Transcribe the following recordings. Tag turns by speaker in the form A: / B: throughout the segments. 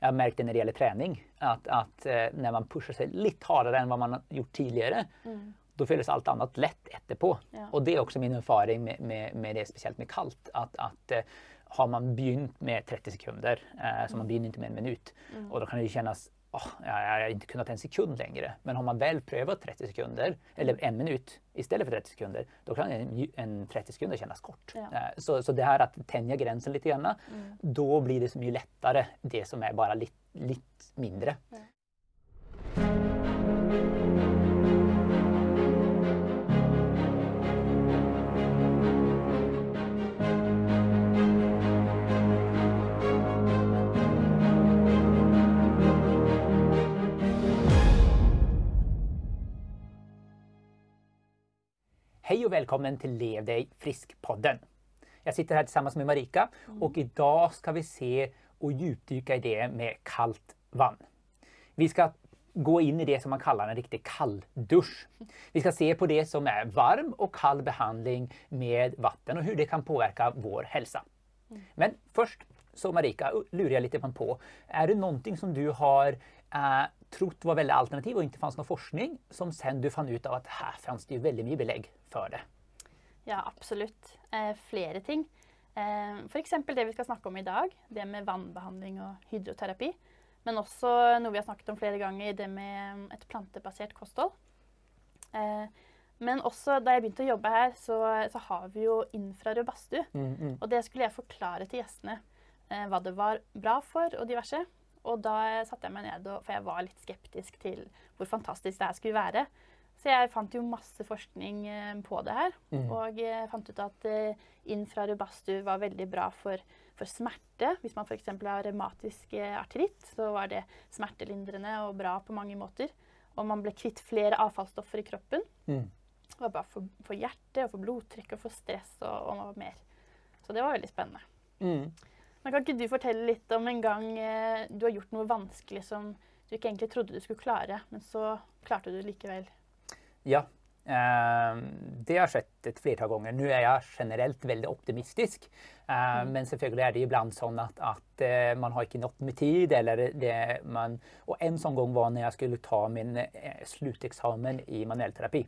A: jag har märkt det när det gäller träning. Att, att eh, när man pushar sig lite hårdare än vad man har gjort tidigare
B: Mm.
A: då fylls allt annat lätt efterpå.
B: Ja.
A: Och det är också min erfaring med, med, med det, speciellt med kallt. Att, att eh, har man begynt med 30 sekunder eh, så man begynner inte med en minut.
B: Mm.
A: Och då kan det kännas, åh, jag, har inte kunnat en sekund längre. Men har man väl prövat 30 sekunder, eller en minut istället för 30 sekunder, då kan en, en 30 sekunder kännas kort.
B: Ja.
A: Eh, så, så det här att tänja gränsen lite grann,
B: Mm.
A: då blir det så mycket lättare det som är bara lite, lite mindre. Hej och välkommen till Lev dig frisk-podden. Jag sitter här tillsammans med Marika och idag ska vi se och djupdyka i det med kallt vatten. Vi ska gå in i det som man kallar en riktig kalldusch. Vi ska se på det som är varm och kall behandling med vatten och hur det kan påverka vår hälsa. Men först så Marika, lurar jag lite på. Är det någonting som du har eh, trott var väldigt alternativ och inte fanns någon forskning som sen du fann ut av att här fanns det ju väldigt mycket belägg för det?
B: Ja, absolutt. Eh, flere ting. Eh, F.eks. det vi skal snakke om i dag, det med vannbehandling og hydroterapi. Men også noe vi har snakket om flere ganger, det med et plantebasert kosthold. Eh, men også da jeg begynte å jobbe her, så, så har vi jo infrarød badstue.
A: Mm, mm.
B: Og det skulle jeg forklare til gjestene eh, hva det var bra for og diverse. Og da satte jeg meg ned, og, for jeg var litt skeptisk til hvor fantastisk det her skulle være. Så jeg fant jo masse forskning eh, på det her.
A: Mm.
B: Og eh, fant ut at eh, infrarød badstue var veldig bra for, for smerte. Hvis man f.eks. har revmatisk artritt, så var det smertelindrende og bra på mange måter. Og man ble kvitt flere avfallsstoffer i kroppen.
A: Mm.
B: Det var bra for, for hjertet, og for blodtrykk og for stress og, og mer. Så det var veldig spennende.
A: Mm.
B: Men kan ikke du fortelle litt om en gang eh, du har gjort noe vanskelig som du ikke egentlig trodde du skulle klare, men så klarte du det likevel?
A: Ja, ehm, det har skett ett flertal gånger. Nu är jag generellt väldigt optimistisk. Eh, Men selvfølgelig är det ibland så att, att eh, man har inte nått med tid. Eller det, man, och en sån gång var när jag skulle ta min eh, slutexamen i manuell terapi.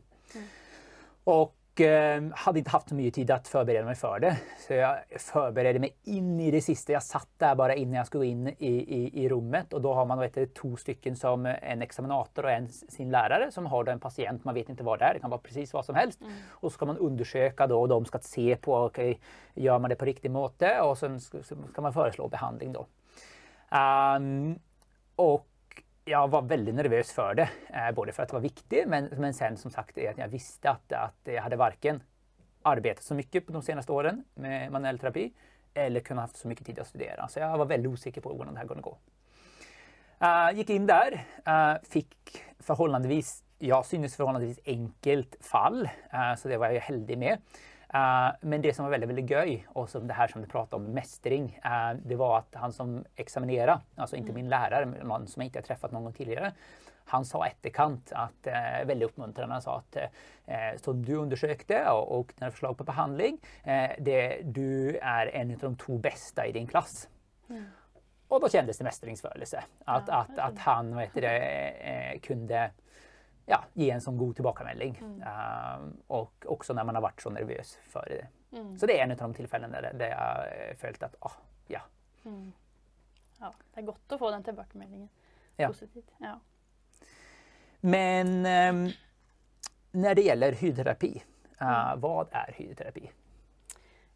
A: Och eh, hade inte haft så mycket tid att förbereda mig för det. Så jag förberedde mig in i det sista. Jag satt där bara innan jag skulle gå in i, i, i rummet och då har man vet, du, två stycken som en examinator och en sin lärare som har en patient. Man vet inte vad det är. Det kan vara precis vad som helst. Och så ska man undersöka då och de ska se på, okej, gör man det på riktig måte? Och sen ska, man föreslå behandling då. Ehm, och jag var väldigt nervös för det. Eh, både för att det var viktigt men, men sen som sagt att jag visste att, att jag hade varken arbetat så mycket på de senaste åren med manuell terapi eller kunnat haft så mycket tid att studera. Så jag var väldigt osäker på hur det här kunde gå. Uh, eh, gick in där, uh, fick förhållandevis, jag synes förhållandevis enkelt fall, uh, så det var jag heldig med. Eh, men det som var väldigt, väldigt göj och som det här som du pratade om, mästring, eh, det var att han som examinerade, alltså inte min lärare, men någon som jag inte har träffat någon gång tidigare, han sa efterkant att, eh, väldigt uppmuntrande, han sa att eh, som du undersökte och, och dina förslag på behandling, eh, det, du är en av de två bästa i din klass. Och då kändes det mästringsförelse. Att,
B: Ja,
A: att, att han vad heter det, eh, kunde ja, ge en sån god tillbakamelding. Ehm, och också när man har varit så nervös för det.
B: Mm.
A: Så det är en av de tillfällen där, där jag eh, följt att, ah, ja.
B: Mm. Ja, det er godt å få den tilbakemeldingen.
A: Ja.
B: Positivt. Ja.
A: Men ehm, när det gäller hydroterapi, eh, vad är hydroterapi?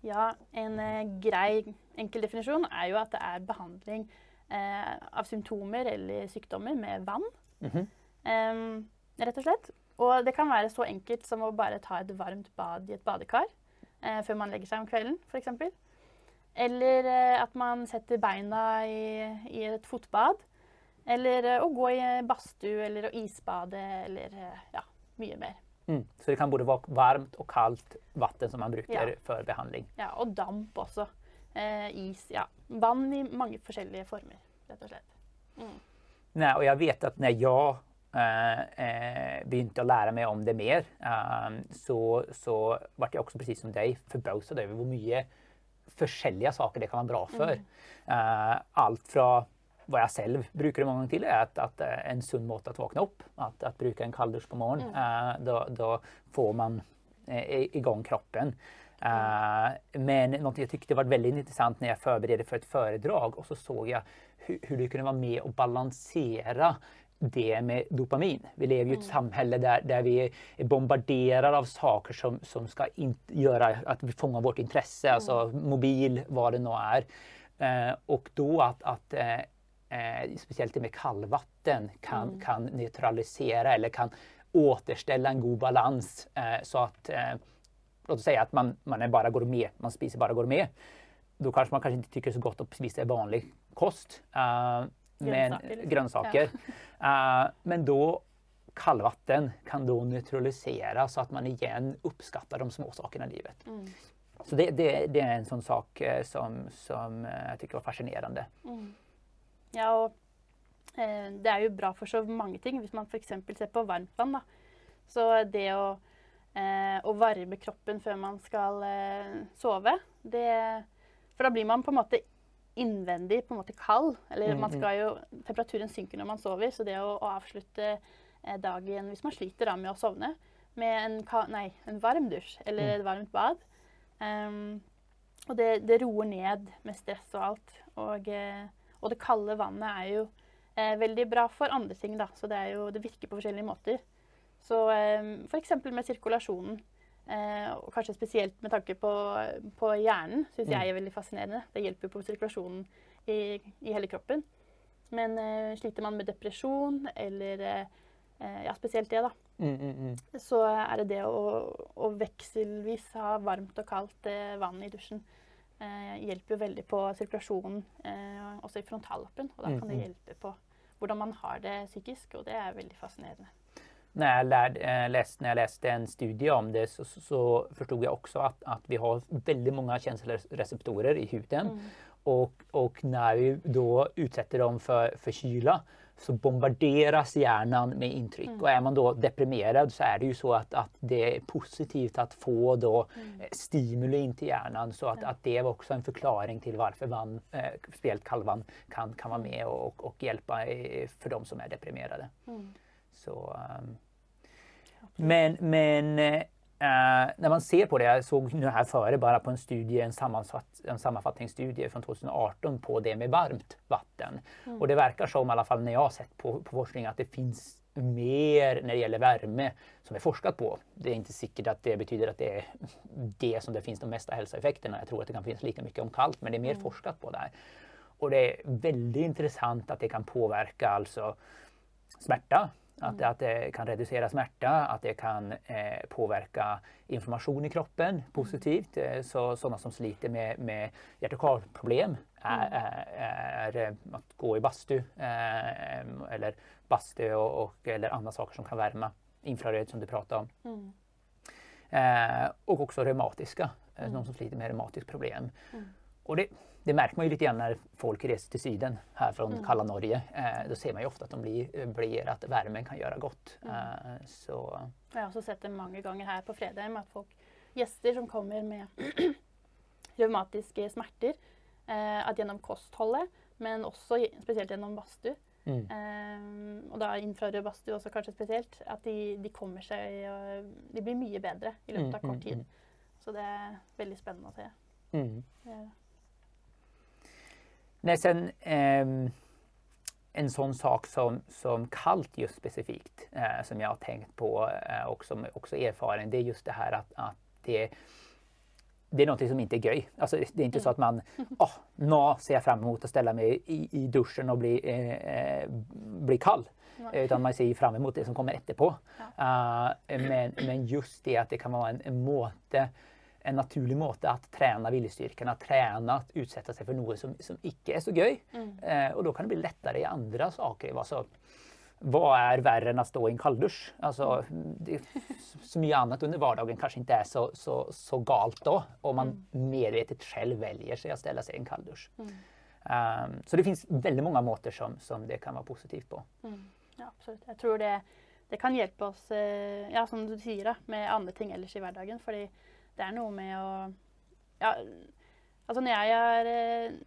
B: Ja, en eh, grei enkel definisjon er jo at det er behandling eh, av symptomer eller sykdommer med vann.
A: Mhm.
B: Em, rett og slett. Og det kan være så enkelt som å bare ta et varmt bad i et badekar eh, før man legger seg om kvelden, f.eks. Eller eh, at man setter beina i, i et fotbad. Eller eh, å gå i badstue eller å isbade eller eh, ja, mye mer.
A: Mm. Så det kan både vara varmt och kallt vatten som man brukar
B: Ja.
A: för behandling.
B: Ja, og damp også. Eh, is, ja. Vann i mange forskjellige former, rett og slett. Mm.
A: Nej, och jag vet att när jag begynte att lära mig om det mer eh, så, så vart jag också precis som dig förbausad över hur mycket forskjellige saker det kan vara bra för. Eh, allt från vad jag själv brukar många gånger till är att, att eh, en sund måte att vakna upp, att, att bruka en kalldusch på morgonen. Mm. Då, då, får man igång kroppen. Uh, men något jag tyckte var väldigt intressant när jag förberedde för ett föredrag och så såg jag hur, hur det kunde vara med och balansera det med dopamin. Vi lever i ett mm. samhälle där, där vi är bombarderade av saker som, som ska in, göra att vi fångar vårt intresse, alltså mm. alltså mobil, vad det nu är. Eh, och då att, att eh, eh, speciellt det med kallvatten kan, mm. kan neutralisera eller kan återställa en god balans eh, så att eh, låt oss säga att man, man är bara gourmet, man spiser bara gourmet. Då kanske man kanske inte tycker så gott att spisa vanlig kost. Uh, grönsaker. Men, grönsaker. Ja. Uh, men då kallvatten kan då neutralisera så att man igen uppskattar de små sakerna i livet. Mm. Så det, det, det, är en sån sak eh, som, som eh, jag tycker var fascinerande. Mm.
B: Ja, och eh, det är ju bra för så många ting. Om man för exempel ser på varmtvann, då. så det att eh, varme kroppen før man skal eh, sove, det For da blir man på en måte innvendig på en måte kald. Eller man mm, skal jo Temperaturen synker når man sover, så det å, å avslutte eh, dagen hvis man sliter da med å sovne, med en, nei, en varm dusj eller mm. et varmt bad um, Og det, det, roer ned med stress og alt. Og, eh, og det kalde vannet er jo eh, veldig bra for andre ting, da. Så det, jo, det virker på forskjellige måter. Så eh, f.eks. med sirkulasjonen. Eh, og kanskje spesielt med tanke på, på hjernen, syns jeg mm. er veldig fascinerende. Det hjelper på sirkulasjonen i, i hele kroppen. Men eh, sliter man med depresjon, eller eh, ja, spesielt det, da, mm, mm, mm. så er det det å, å, vekselvis ha varmt og kaldt eh, vann i dusjen. Eh, hjelper jo veldig på sirkulasjonen, eh, også i frontalloppen. Og da kan det mm, hjelpe på hvordan man har det psykisk, och det är väldigt fascinerande
A: när jag, lärde, äh, läste, när jag läste en studie om det så, så, förstod jag också att, att vi har väldigt många känsloreceptorer i huden. Mm. Och, och, när vi då utsätter dem för, för kyla så bombarderas hjärnan med intryck. Mm. Och är man då deprimerad så är det ju så att, att det är positivt att få då mm. Eh, stimuli in till hjärnan. Så att, att det var också en förklaring till varför vann, eh, speciellt kallvann kan, kan vara med och, och hjälpa för de som är deprimerade. Mm. Så, um, men, men eh, när man ser på det, jag såg nu här före bara på en studie, en, sammanfatt, en sammanfattningsstudie från 2018 på det med varmt vatten. Mm. Och det verkar som, i alla fall när jag har sett på, på forskning, att det finns mer när det gäller värme som är forskat på. Det är inte säkert att det betyder att det är det som det finns de mesta hälsoeffekterna. Jag tror att det kan finnas lika mycket om kallt, men det är mer mm. forskat på det här. Och det är väldigt intressant att det kan påverka alltså smärta, mm. att det kan reducera smärta, att det kan eh, påverka inflammation i kroppen mm. positivt. Eh, så sådana som sliter med, med hjärt och karlproblem är, mm. är, är, att gå i bastu eh, eller bastu och, och, eller andra saker som kan värma. Infraröd som du pratade om. Mm. Eh, och också reumatiska, eh, mm. de som sliter med reumatiskt problem. Mm. Och det, det märker man ju lite grann när folk reser till syden här från mm. kalla Norge. Eh, då ser man ju ofta att de blir, blir att värmen kan göra gott. Mm. Eh, så.
B: Jag har också sett det många gånger här på Fredheim att folk, gäster som kommer med reumatiska smärtor, eh, att genom kosthållet men också speciellt genom bastu. Mm. Eh, och då infraröd bastu också kanske speciellt, att de, de kommer sig och de blir mycket bättre i löpet av mm, kort mm, tid. Mm. Så det är väldigt spännande att se. Mm. Ja.
A: Nej, sen eh, en sån sak som, som kallt just specifikt eh, som jag har tänkt på eh, och som också erfaren, det är just det här att, att det det är något som inte är göj. Alltså, det är inte mm. så att man, oh, nå ser jag fram emot att ställa mig i, i duschen och bli, eh bli kall. Nej. Utan man ser fram emot det som kommer efterpå. Ja. Uh, men, men just det att det kan vara en, en måte en naturlig måte att träna viljestyrkan, att träna att utsätta sig för något som, som icke är så göj. Mm. Eh, och då kan det bli lättare i andra saker. Alltså, vad är värre än att stå i en kalldusch? Alltså, mm. det, så mycket annat under vardagen kanske inte är så, så, så galt då. Om man mm. medvetet själv väljer sig att ställa sig i en kalldusch. Mm. Um, så det finns väldigt många måter som, som det kan vara positivt på.
B: Mm. Ja, absolut. Jag tror det, det kan hjälpa oss, eh, ja, som du säger, med andra ting ellers i vardagen. För det är noe med å Ja, altså når jeg er eh,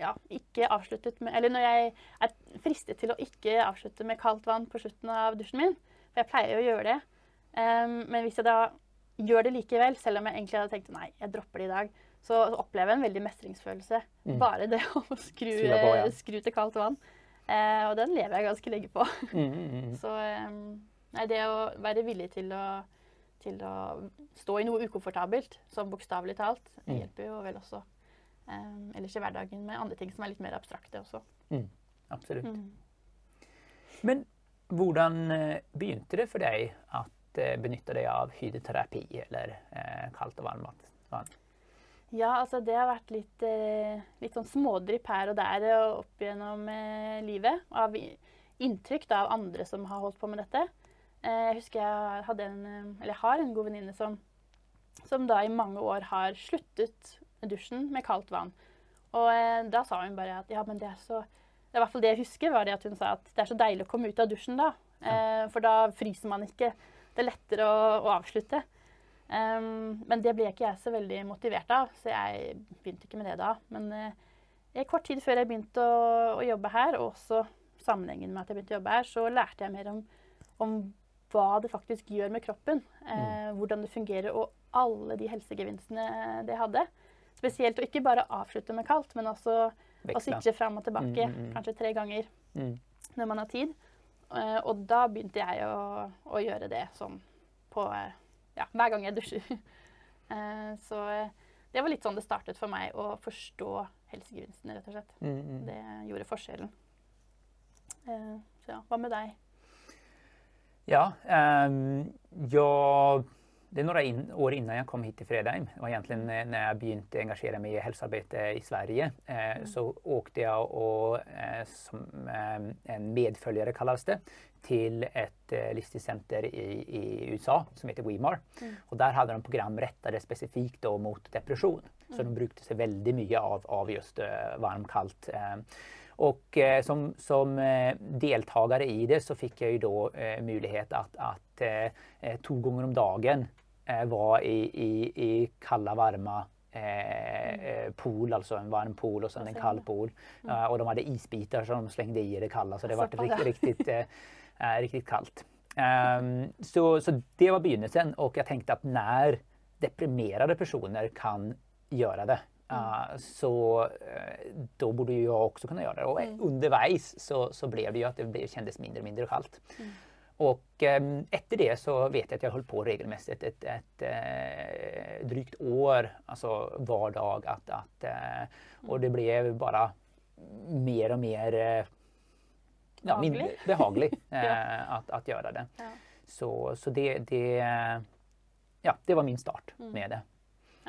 B: ja, ikke avsluttet med Eller når jeg er fristet til å ikke avslutte med kaldt vann på slutten av dusjen min, for jeg pleier å gjøre det, um, men hvis jeg da gjør det likevel, selv om jeg egentlig hadde tenkt nei, jeg dropper det i dag, så opplever jeg en veldig mestringsfølelse.
A: Mm.
B: Bare det å skru,
A: på, ja.
B: skru til kaldt vann. Eh, og den lever jeg ganske lenge på.
A: Mm, mm, mm.
B: Så um, nei, det å være villig til å, til å stå i noe ukomfortabelt, som bokstavelig talt,
A: Mm.
B: hjelper jo vel også um, ellers i hverdagen med andre ting som er litt mer abstrakte også.
A: Absolutt.
B: Mm.
A: Men hvordan eh, begynte det for deg at eh, benytte deg av hydroterapi eller eh, kaldt og varmt vann?
B: Ja, altså det har vært litt, eh, litt sånn smådrypp her og der opp gjennom eh, livet. Av inntrykk da, av andre som har holdt på med dette. Eh, jeg husker jeg hadde en, eh, eller jeg har en god venninne som, som da i mange år har sluttet dusjen med kaldt vann. Og eh, da sa hun bare at ja, men det er så Det er i hvert fall det jeg husker, var det at hun sa at det er så deilig å komme ut av dusjen da. Eh, for da fryser man ikke. Det er lettere å, å avslutte. Um, men det ble ikke jeg så veldig motivert av, så jeg begynte ikke med det da. Men eh, kort tid før jeg begynte å, å jobbe her, og også sammenhengen med at jeg begynte å jobbe her, så lærte jeg mer om, om hva det faktisk gjør med kroppen. Eh, Hvordan det fungerer, og alle de helsegevinstene det hadde. Spesielt å ikke bare avslutte med kaldt, men også å switche fram og tilbake
A: Mm, mm, mm.
B: kanskje tre ganger
A: Mm.
B: når man har tid. Eh, og da begynte jeg å, å gjøre det sånn på eh, ja, hver gang jeg dusjer. Eh, så eh, det var litt sånn det startet for meg, å forstå helsegevinstene, rett og slett.
A: Mm, mm.
B: Det gjorde forskjellen. Eh, så ja, hva med deg?
A: Ja, ehm, jag, det är några in, år innan jag kom hit till Fredheim. Det var egentligen när när jag begynte engagera mig i hälsoarbete i Sverige. Eh, Så åkte jag och, eh, som eh, en medföljare kallas det till ett eh, livsstilscenter i, i USA som heter WeMar. Och där hade de program rättade specifikt då mot depression. Så de brukade sig väldigt mycket av, av just eh, varm-kallt. Och eh, som, som eh, deltagare i det så fick jag ju då eh, möjlighet att, att två gånger om dagen vara i, i, i kalla varma pool, alltså en varm pool och sen en kall pool. Eh, och de hade isbitar som de slängde i det kalla så det var riktigt, riktigt, riktigt kallt. Ehm, så, så det var begynnelsen och jag tänkte att när deprimerade personer kan göra det eh, så eh, då borde ju jag också kunna göra det. Och underveis så, så blev det ju att det blev, kändes mindre och mindre kallt. Och eh, efter det så vet jag att jag höll på regelmässigt ett, ett eh, drygt år, alltså var dag. Att, att, eh, och det blev bara mer och mer ja,
B: Behaglig.
A: behaglig
B: Ja.
A: att, att göra det.
B: Ja.
A: Så, så det, det, ja, det var min start
B: Mm.
A: med det.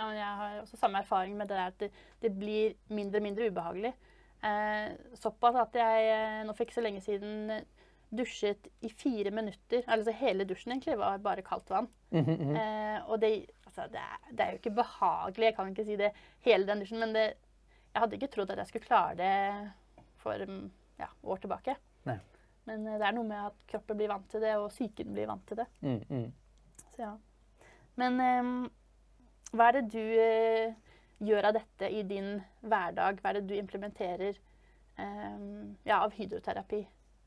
B: Ja, jeg har også samme erfaring med det der at det, det blir mindre og mindre ubehagelig. Eh, såpass at jeg eh, nå for ikke så lenge siden eh, dusjet i fire minutter. Altså hele dusjen egentlig var bare kaldt vann.
A: Mhm, mhm.
B: Eh, og det, altså, det, er, det er jo ikke behagelig, jeg kan ikke si det hele den dusjen, men det, jeg hadde ikke trodd at jeg skulle klare det for mm, ja, år tilbake.
A: Nei.
B: Men eh, det er noe med at kroppen blir vant til det, og psyken blir vant til det.
A: Mm, mm.
B: Så ja. Men ehm, hva er det du eh, gjør av dette i din hverdag? Hva er det du implementerer ehm, ja, av hydroterapi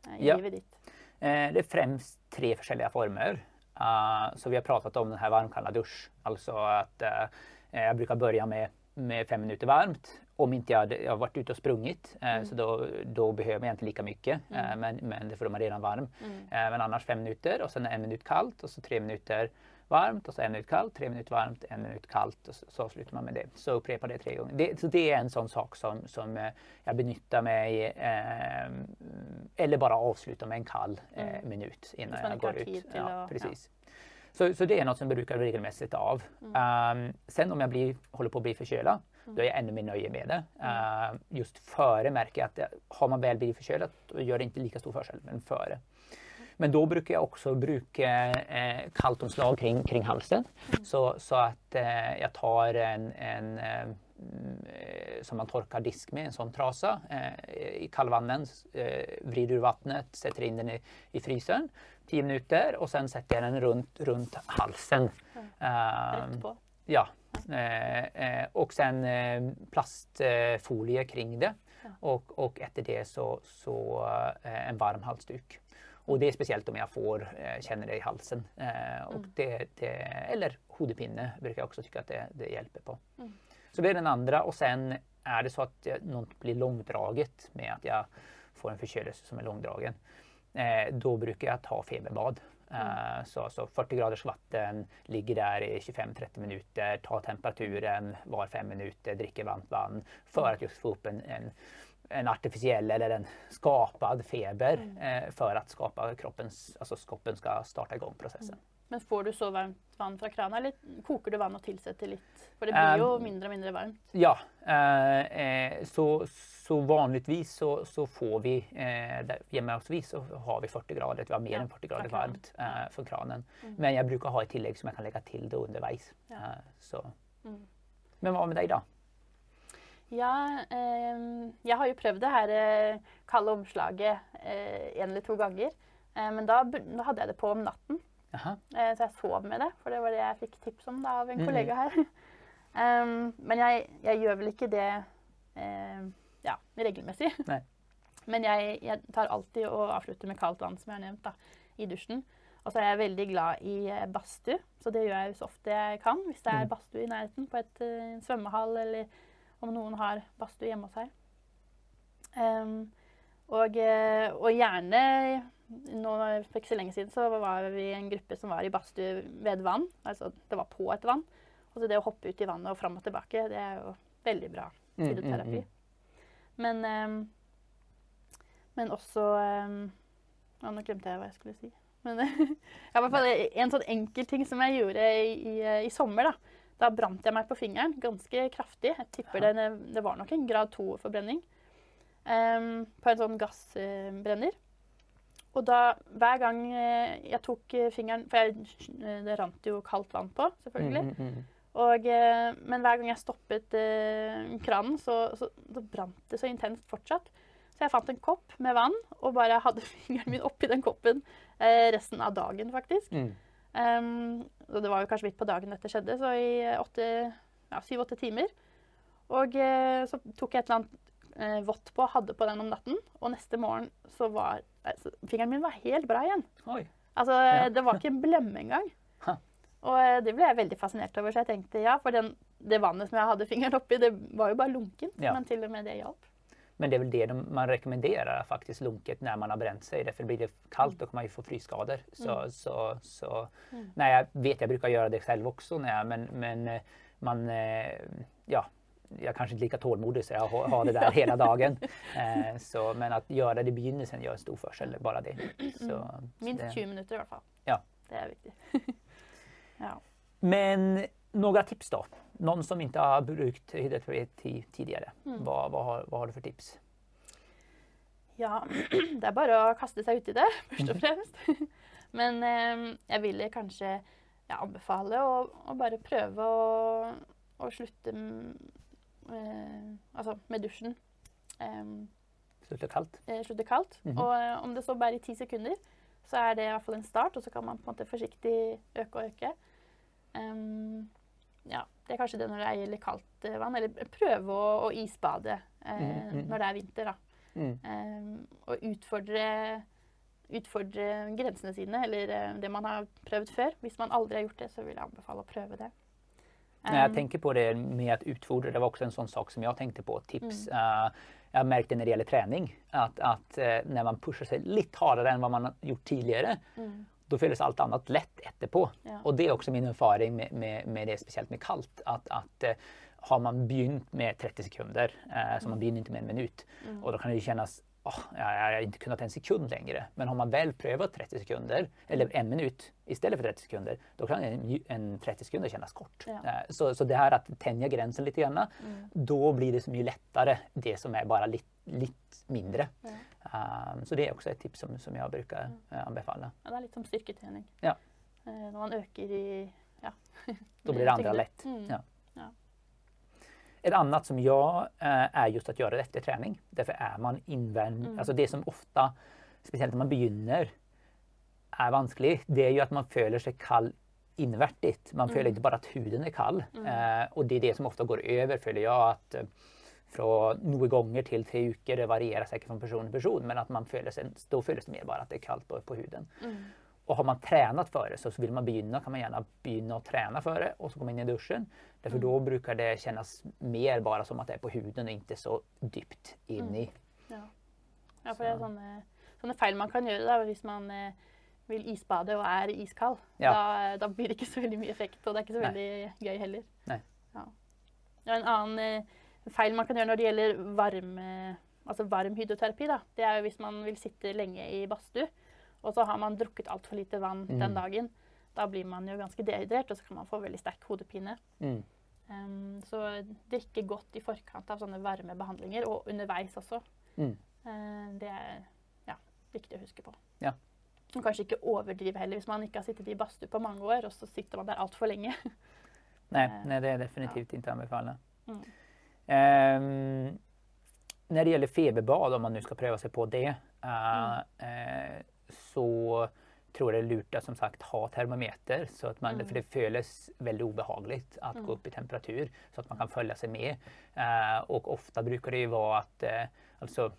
B: eh, i
A: Ja.
B: livet ditt?
A: Eh, Det är främst tre olika former. Uh, så vi har pratat om den här varmkalla dusch. Alltså att eh, jag brukar börja med, med fem minuter varmt. Om inte jag, hade, jag har varit ute och sprungit eh, så då, då behöver jag inte lika mycket. eh, men, men det får man redan varm.
B: Mm.
A: Eh, men annars fem minuter och sen en minut kallt och så tre minuter varmt och så en minut kallt, tre minuter varmt, en minut kallt och så, så avslutar man med det. Så upprepar det tre gånger. Det, så det är en sån sak som, som eh, jag benyttar mig eh, eller bara avslutar med en kall eh,
B: Mm.
A: minut innan jag går ut. Ja, precis. Så, så det är något som jag brukar regelmässigt av.
B: Mm.
A: Um, sen om jag blir, håller på att bli förkölad, då är jag ännu mer nöjd med det. Uh, just före märker jag att det, har man väl blivit förkölad, då gör det inte lika stor förskäl, men före. Men då brukar jag också bruka eh, kalltomslag kring, kring halsen. Så, så att eh, jag tar en, en eh, mm, eh, som man torkar disk med, en sån trasa eh, i kallvatten, eh, vrider ur vattnet, sätter in den i, i frysen 10 minuter och sen sätter jag den runt, runt halsen.
B: Rett på?
A: Ja. Och sen plastfolie kring det. Och, och efter det så, så en varm halsduk. Och det är speciellt om jag får, eh, känner det i halsen. Eh, och
B: Mm.
A: det, det, eller hovedpine brukar jag också tycka att det, det hjälper på.
B: Mm.
A: Så det är den andra och sen är det så att något blir långdraget med att jag får en förkölelse som är långdragen. Eh, då brukar jag ta feberbad. Eh, så, så 40 graders vatten, ligger där i 25-30 minuter, tar temperaturen var fem minuter, dricker varmt vatten för att just få upp en, en, en artificiell eller en skapad feber eh, för att skapa kroppens, alltså kroppen ska starta igång processen.
B: Men får du så varmt vann fra krana, eller koker du vann og tilsetter litt? For det blir jo
A: Um,
B: mindre og mindre varmt.
A: Ja, eh, eh, så, så vanligtvis så, så får vi, eh, där, hemma hos vi så har vi 40 grader, vi har mer
B: Ja,
A: än 40 grader
B: från kranen.
A: varmt eh, från kranen.
B: Mm.
A: Men jag brukar ha ett tillägg som jag kan lägga till då underveis.
B: Ja.
A: Eh, så.
B: Mm.
A: Men vad med dig då?
B: Ja, ehm, jeg har jo prøvd det her eh, kalde omslaget eh, en eller to ganger. Eh, men da, bu- da hadde jeg det på om natten, eh, så jeg sov med det. For det var det jeg fikk tips om da, av en
A: Mhm.
B: kollega her. Ehm, men jeg, jeg gjør vel ikke det eh, ja, regelmessig.
A: Nei.
B: Men jeg, jeg tar alltid og avslutter med kaldt vann, som jeg har nevnt, da, i dusjen. Og så er jeg veldig glad i eh, badstue, så det gjør jeg jo så ofte jeg kan. Hvis det er
A: Mhm.
B: badstue i nærheten på et eh, svømmehall, eller om noen har badstue hjemme hos seg. Ehm, og, eh, og gjerne nå, For ikke så lenge siden så var vi en gruppe som var i badstue ved et vann. Altså det var på et vann. Og så det å hoppe ut i vannet og fram og tilbake, det er jo veldig bra
A: Mm,
B: hydroterapi.
A: mm,
B: Men, ehm, men også ehm, ja, Nå glemte jeg hva jeg skulle si. Men ja, i hvert fall en sånn enkel ting som jeg gjorde i, i, i sommer. Da Da brant jeg meg på fingeren ganske kraftig. Jeg tipper det, det var nok en grad 2-forbrenning. ehm, på en sånn gassbrenner. Og da, hver gang eh, jeg tok eh, fingeren For jeg, det rant jo kaldt vann på, selvfølgelig.
A: mm, mm, mm.
B: Og, eh, men hver gang jeg stoppet eh, kranen, så, så, så brant det så intenst fortsatt. Så jeg fant en kopp med vann og bare hadde fingeren min oppi den koppen eh, resten av dagen, faktisk.
A: Mm.
B: Og det var jo kanskje midt på dagen dette skjedde, så i eh, åtte- ja, syv-åtte timer. Og eh, så tok jeg et eller annet eh, vått på, hadde på den om natten, og neste morgen så var altså, Fingeren min var helt bra igjen.
A: Oj.
B: Altså,
A: Ja.
B: Det var ikke en blemme engang. Og eh, det ble jeg veldig fascinert over. Så jeg tenkte ja, for den, det vannet som jeg hadde fingeren oppi, det var jo bare lunkent.
A: Ja.
B: Men til og med det hjalp.
A: Men det är väl det de, man rekommenderar faktiskt lunket när man har bränt sig. Därför blir det kallt då kan man ju få frysskador. Så,
B: Mm.
A: så, så,
B: Mm.
A: nej, jag vet, jag brukar göra det själv också. När jag, men, men eh, man, eh, ja, jag är kanske inte lika tålmodig så jag har, det där hela dagen. Eh, så, men att göra det i begynnelsen gör en stor förskäl, bara det. Så, så
B: Minst
A: det.
B: 20 minutter i hvert fall.
A: Ja.
B: Det er viktig. ja.
A: Men några tips då? Någon som inte har brukt hydroterapi tidigare.
B: Mm.
A: Vad, vad, har, vad har du för tips?
B: ja, det er bare å kaste seg uti det, først og fremst. Men eh, jeg ville kanskje ja, å bare prøve å, å slutte mm, eh, altså med dusjen. Eh,
A: Sluta kallt?
B: eh, slutte kaldt.
A: Mhm.
B: Og eh, om det så bare i ti sekunder, så er det i hvert fall en start, og så kan man på en måte forsiktig øke og øke. Ja, det er kanskje det når det er gjelder kaldt eh, vann. Eller prøve å, å isbade eh,
A: Mhm, mhm.
B: når det er vinter. da.
A: Mm.
B: Ehm, og utfordre, utfordre grensene sine, eller eh, det man har prøvd før. Hvis man aldri har gjort det, så vil jeg anbefale å prøve det.
A: När jag
B: Ehm,
A: tänker på det med att utfodra, det var också en sån sak som jag tänkte på. Tips.
B: Mm.
A: Eh, jag märkte när det gäller träning att, att eh, när man pushar sig lite hårdare än vad man har gjort tidigare,
B: mm,
A: då fylls allt annat lätt efterpå.
B: ja.
A: Och det är också min erfaring med, med, med det, speciellt med kallt. Att, att eh, har man begynt med 30 sekunder, eh, så man begynner inte med en minut,
B: Mm.
A: och då kan det kännas åh, jag, har inte kunnat en sekund längre. Men har man väl prövat 30 sekunder, eller en minut istället för 30 sekunder, då kan en, en 30 sekunder kännas kort.
B: Ja.
A: Eh, Så, så det här att tänja gränsen lite grann,
B: Mm.
A: då blir det så mycket lättare det som är bara lite, lite mindre.
B: Ja.
A: Um, så det är också ett tips som, som jag brukar eh, anbefalla.
B: Ja, det er litt som styrketrening.
A: Ja.
B: Eh, når man øker i ja.
A: Då blir det andra lätt.
B: Mm.
A: Ja.
B: Ja.
A: Ett annat som jag eh, är just att göra det efter träning. Därför är man invänd,
B: Mm.
A: alltså det som ofta, speciellt när man begynner, är vanskligt, det är ju att man följer sig kall invärtigt. Man följer
B: Mm.
A: inte bara att huden är kall.
B: Mm.
A: Och det är det som ofta går över, följer jag, att från några gånger till tre veckor. Det varierar säkert från person till person men att man följer sig, då följer det mer bara att det är kallt på, på huden.
B: Mm.
A: Och har man tränat för det så, så vill man begynna kan man gärna begynna att träna för det och så komma in i duschen. Därför
B: Mm.
A: då brukar det kännas mer bara som att det är på huden och inte så djupt in i.
B: Ja. ja, for det er
A: Så-
B: sånne, sånne feil man kan da, hvis man eh, vil isbade og er iskald.
A: Ja.
B: Da, da blir det ikke så veldig mye effekt, og det er ikke så
A: Nei.
B: veldig gøy heller.
A: Nei.
B: Ja. Ja, en annen eh, feil man kan gjøre når det gjelder varme, altså varm hydroterapi, da, det er jo hvis man vil sitte lenge i badstue, og så har man drukket altfor lite vann
A: Mm.
B: den dagen. Da blir man jo ganske dehydrert, og så kan man få veldig sterk hodepine.
A: Mm.
B: Um, så drikke godt i forkant av sånne varme behandlinger, og underveis også.
A: Mm.
B: Eh, det er ja, viktig å huske på.
A: Ja.
B: Og kanskje ikke overdrive heller hvis man ikke har sittet i badstue på mange år, og så sitter man der altfor lenge.
A: Nej,
B: Eh,
A: nej, det är definitivt inte anbefalla.
B: Mm.
A: Ehm, när det gäller feberbad, om man nu ska pröva sig på det, eh,
B: Mm.
A: eh, så tror jag det att som sagt ha termometer. Så att man,
B: Mm.
A: För det känns väldigt obehagligt att
B: Mm.
A: gå upp i temperatur så att man kan följa sig med. Eh, och ofta brukar det ju vara att alltså,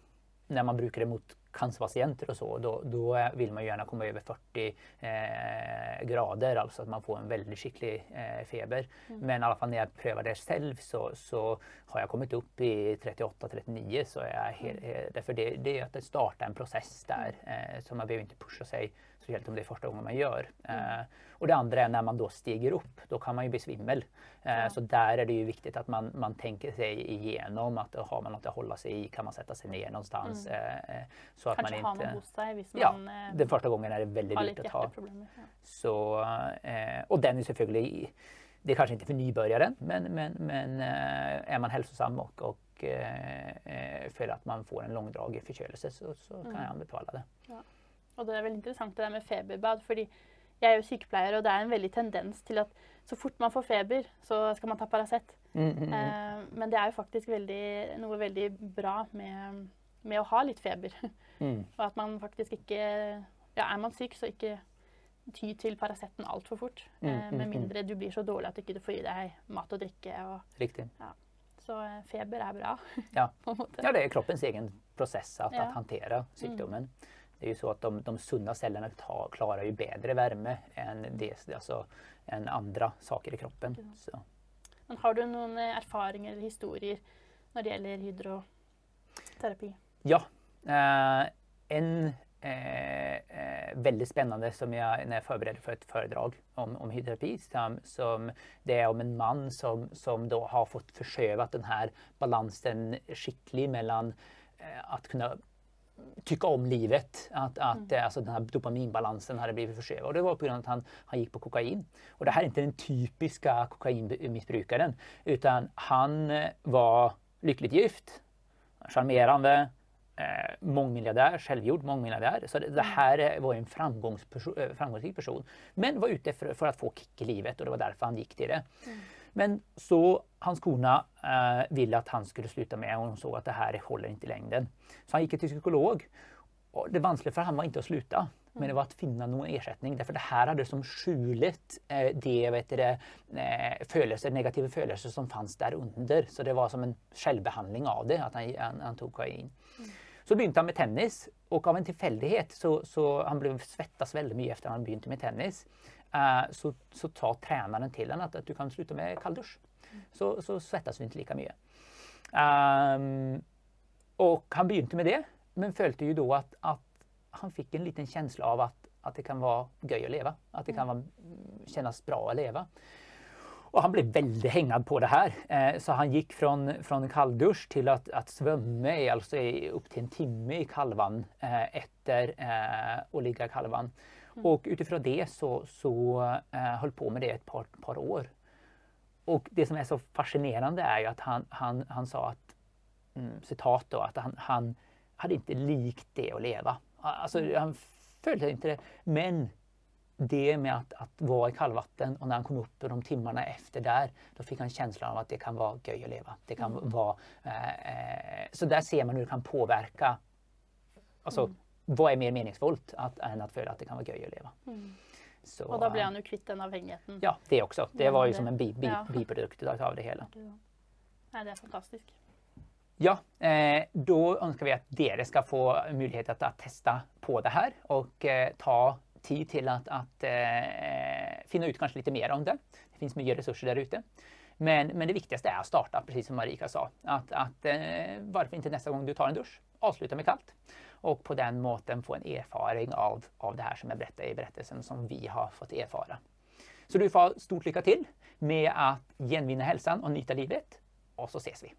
A: när man brukar det mot cancerpatienter och så, då, då vill man gärna komma över 40 eh, grader, alltså att man får en väldigt skicklig eh, feber.
B: Mm.
A: Men i alla fall när jag prövar det själv så, så har jag kommit upp i 38-39 så är jag
B: Mm.
A: därför det, det är att det startar en process där. Eh, så man behöver inte pusha sig speciellt om det är första gången man gör.
B: Mm.
A: Eh, och det andra är när man då stiger upp, då kan man ju bli svimmel. Eh,
B: Ja.
A: Så där är det ju viktigt att man, man tänker sig igenom att har man något att hålla sig i kan man sätta sig ner någonstans. Eh, eh, så att
B: Mm. Kanskje ha
A: man inte...
B: hos seg hvis
A: Ja,
B: man eh,
A: Den första gången är det väldigt dyrt
B: litt
A: att ha.
B: Ja.
A: Så, eh, och den är selvfølgelig Det är kanske inte för nybörjaren men, men, men är man hälsosam och, och för att man får en långdragen förkölelse så, så kan
B: Mm.
A: jag anbefala det.
B: Og det er veldig interessant det der med feberbad. fordi jeg er jo sykepleier, og det er en veldig tendens til at så fort man får feber, så skal man ta Paracet.
A: Mm, mm, mm.
B: Eh, men det er jo faktisk veldig, noe veldig bra med, med å ha litt feber.
A: Mm.
B: Og at man faktisk ikke Ja, er man syk, så ikke ty til Paraceten altfor fort. Eh,
A: mm,
B: med
A: mm.
B: mindre du blir så dårlig at du ikke får i deg mat og drikke. Og,
A: Riktigt.
B: så eh, feber er bra.
A: Ja. Ja, det är kroppens egen process att,
B: Ja.
A: att hantera sjukdomen. Det är ju så att de, de sunda cellerna tar, klarar ju bättre värme än, det, alltså, än andra saker i kroppen.
B: Ja.
A: Så.
B: Men har du noen eh, erfaringer eller historier når det gjelder hydroterapi?
A: Ja, eh, en eh, eh, väldigt spännande som jag när jag förberedde för ett föredrag om, om hydroterapi. Som, som det är om en man som, som då har fått försövat den här balansen skicklig mellan eh, att kunna tycka om livet. Att, att eh, alltså den här dopaminbalansen hade blivit försövad. Och det var på grund av att han, han gick på kokain. Och det här är inte den typiska kokainmissbrukaren. Utan han eh, var lyckligt gift, charmerande, eh, mångmiljardär, självgjord mångmiljardär. Så det, det här eh, var en framgångsperso- eh, framgångsrik person. Men var ute för, för att få kick i livet och det var därför han gick till det. Men så hans kona eh, ville att han skulle sluta med och hon såg att det här håller inte i längden. Så han gick till psykolog. Och det vanskliga för han var inte att sluta. Men det var att finna någon ersättning. Därför det här hade som skjulit eh, det, vet du, det eh, födelser, negativa födelser som fanns där under. Så det var som en självbehandling av det, att han, han, han tog kokain. Så begynte han med tennis och av en tillfällighet så, så han blev svettas väldigt mycket efter att han började med tennis. Eh, så, så sa tränaren till honom att, att du kan sluta med kalldusch. Så, så svettas du inte lika mycket. Ehm, och han begynte med det men följde ju då att, att han fick en liten känsla av att, att det kan vara göj att leva. Att det kan vara, kännas bra att leva. Och han blev väldigt hängad på det här. Eh, så han gick från, från en kalldusch till att, att svömma i, alltså i, upp till en timme i kalvan eh, efter eh, och ligga i kalvan. Och utifrån det så, så eh, höll på med det ett par, par år. Och det som är så fascinerande är ju att han, han, han sa att, mm, citat då, att han, han hade inte likt det att leva. Alltså han följde inte det. Men det med att, att vara i kallvatten och när han kom upp de timmarna efter där, då fick han känslan av att det kan vara göj att leva. Det kan vara, eh, eh, så där ser man hur det kan påverka. Alltså, vad är mer meningsfullt att, än att följa att det kan vara göj att leva? Så,
B: Og da ble han jo kvitt den avhengigheten.
A: Ja, det också. Det
B: Ja,
A: var ju som en bi, bi,
B: ja.
A: biprodukt av det hela.
B: Nei, det er fantastisk.
A: Ja, eh, då önskar vi att dere ska få möjlighet att, att testa på det här och eh, ta tid till att, att eh, finna ut kanske lite mer om det. Det finns mycket resurser där ute. Men, men det viktigaste är att starta, precis som Marika sa. Att, att eh, varför inte nästa gång du tar en dusch, avsluta med kallt. Och på den måten få en erfaring av, av det här som jag berättade i berättelsen som vi har fått erfara. Så du får stort lycka till med att genvinna hälsan och nyta livet. Och så ses vi!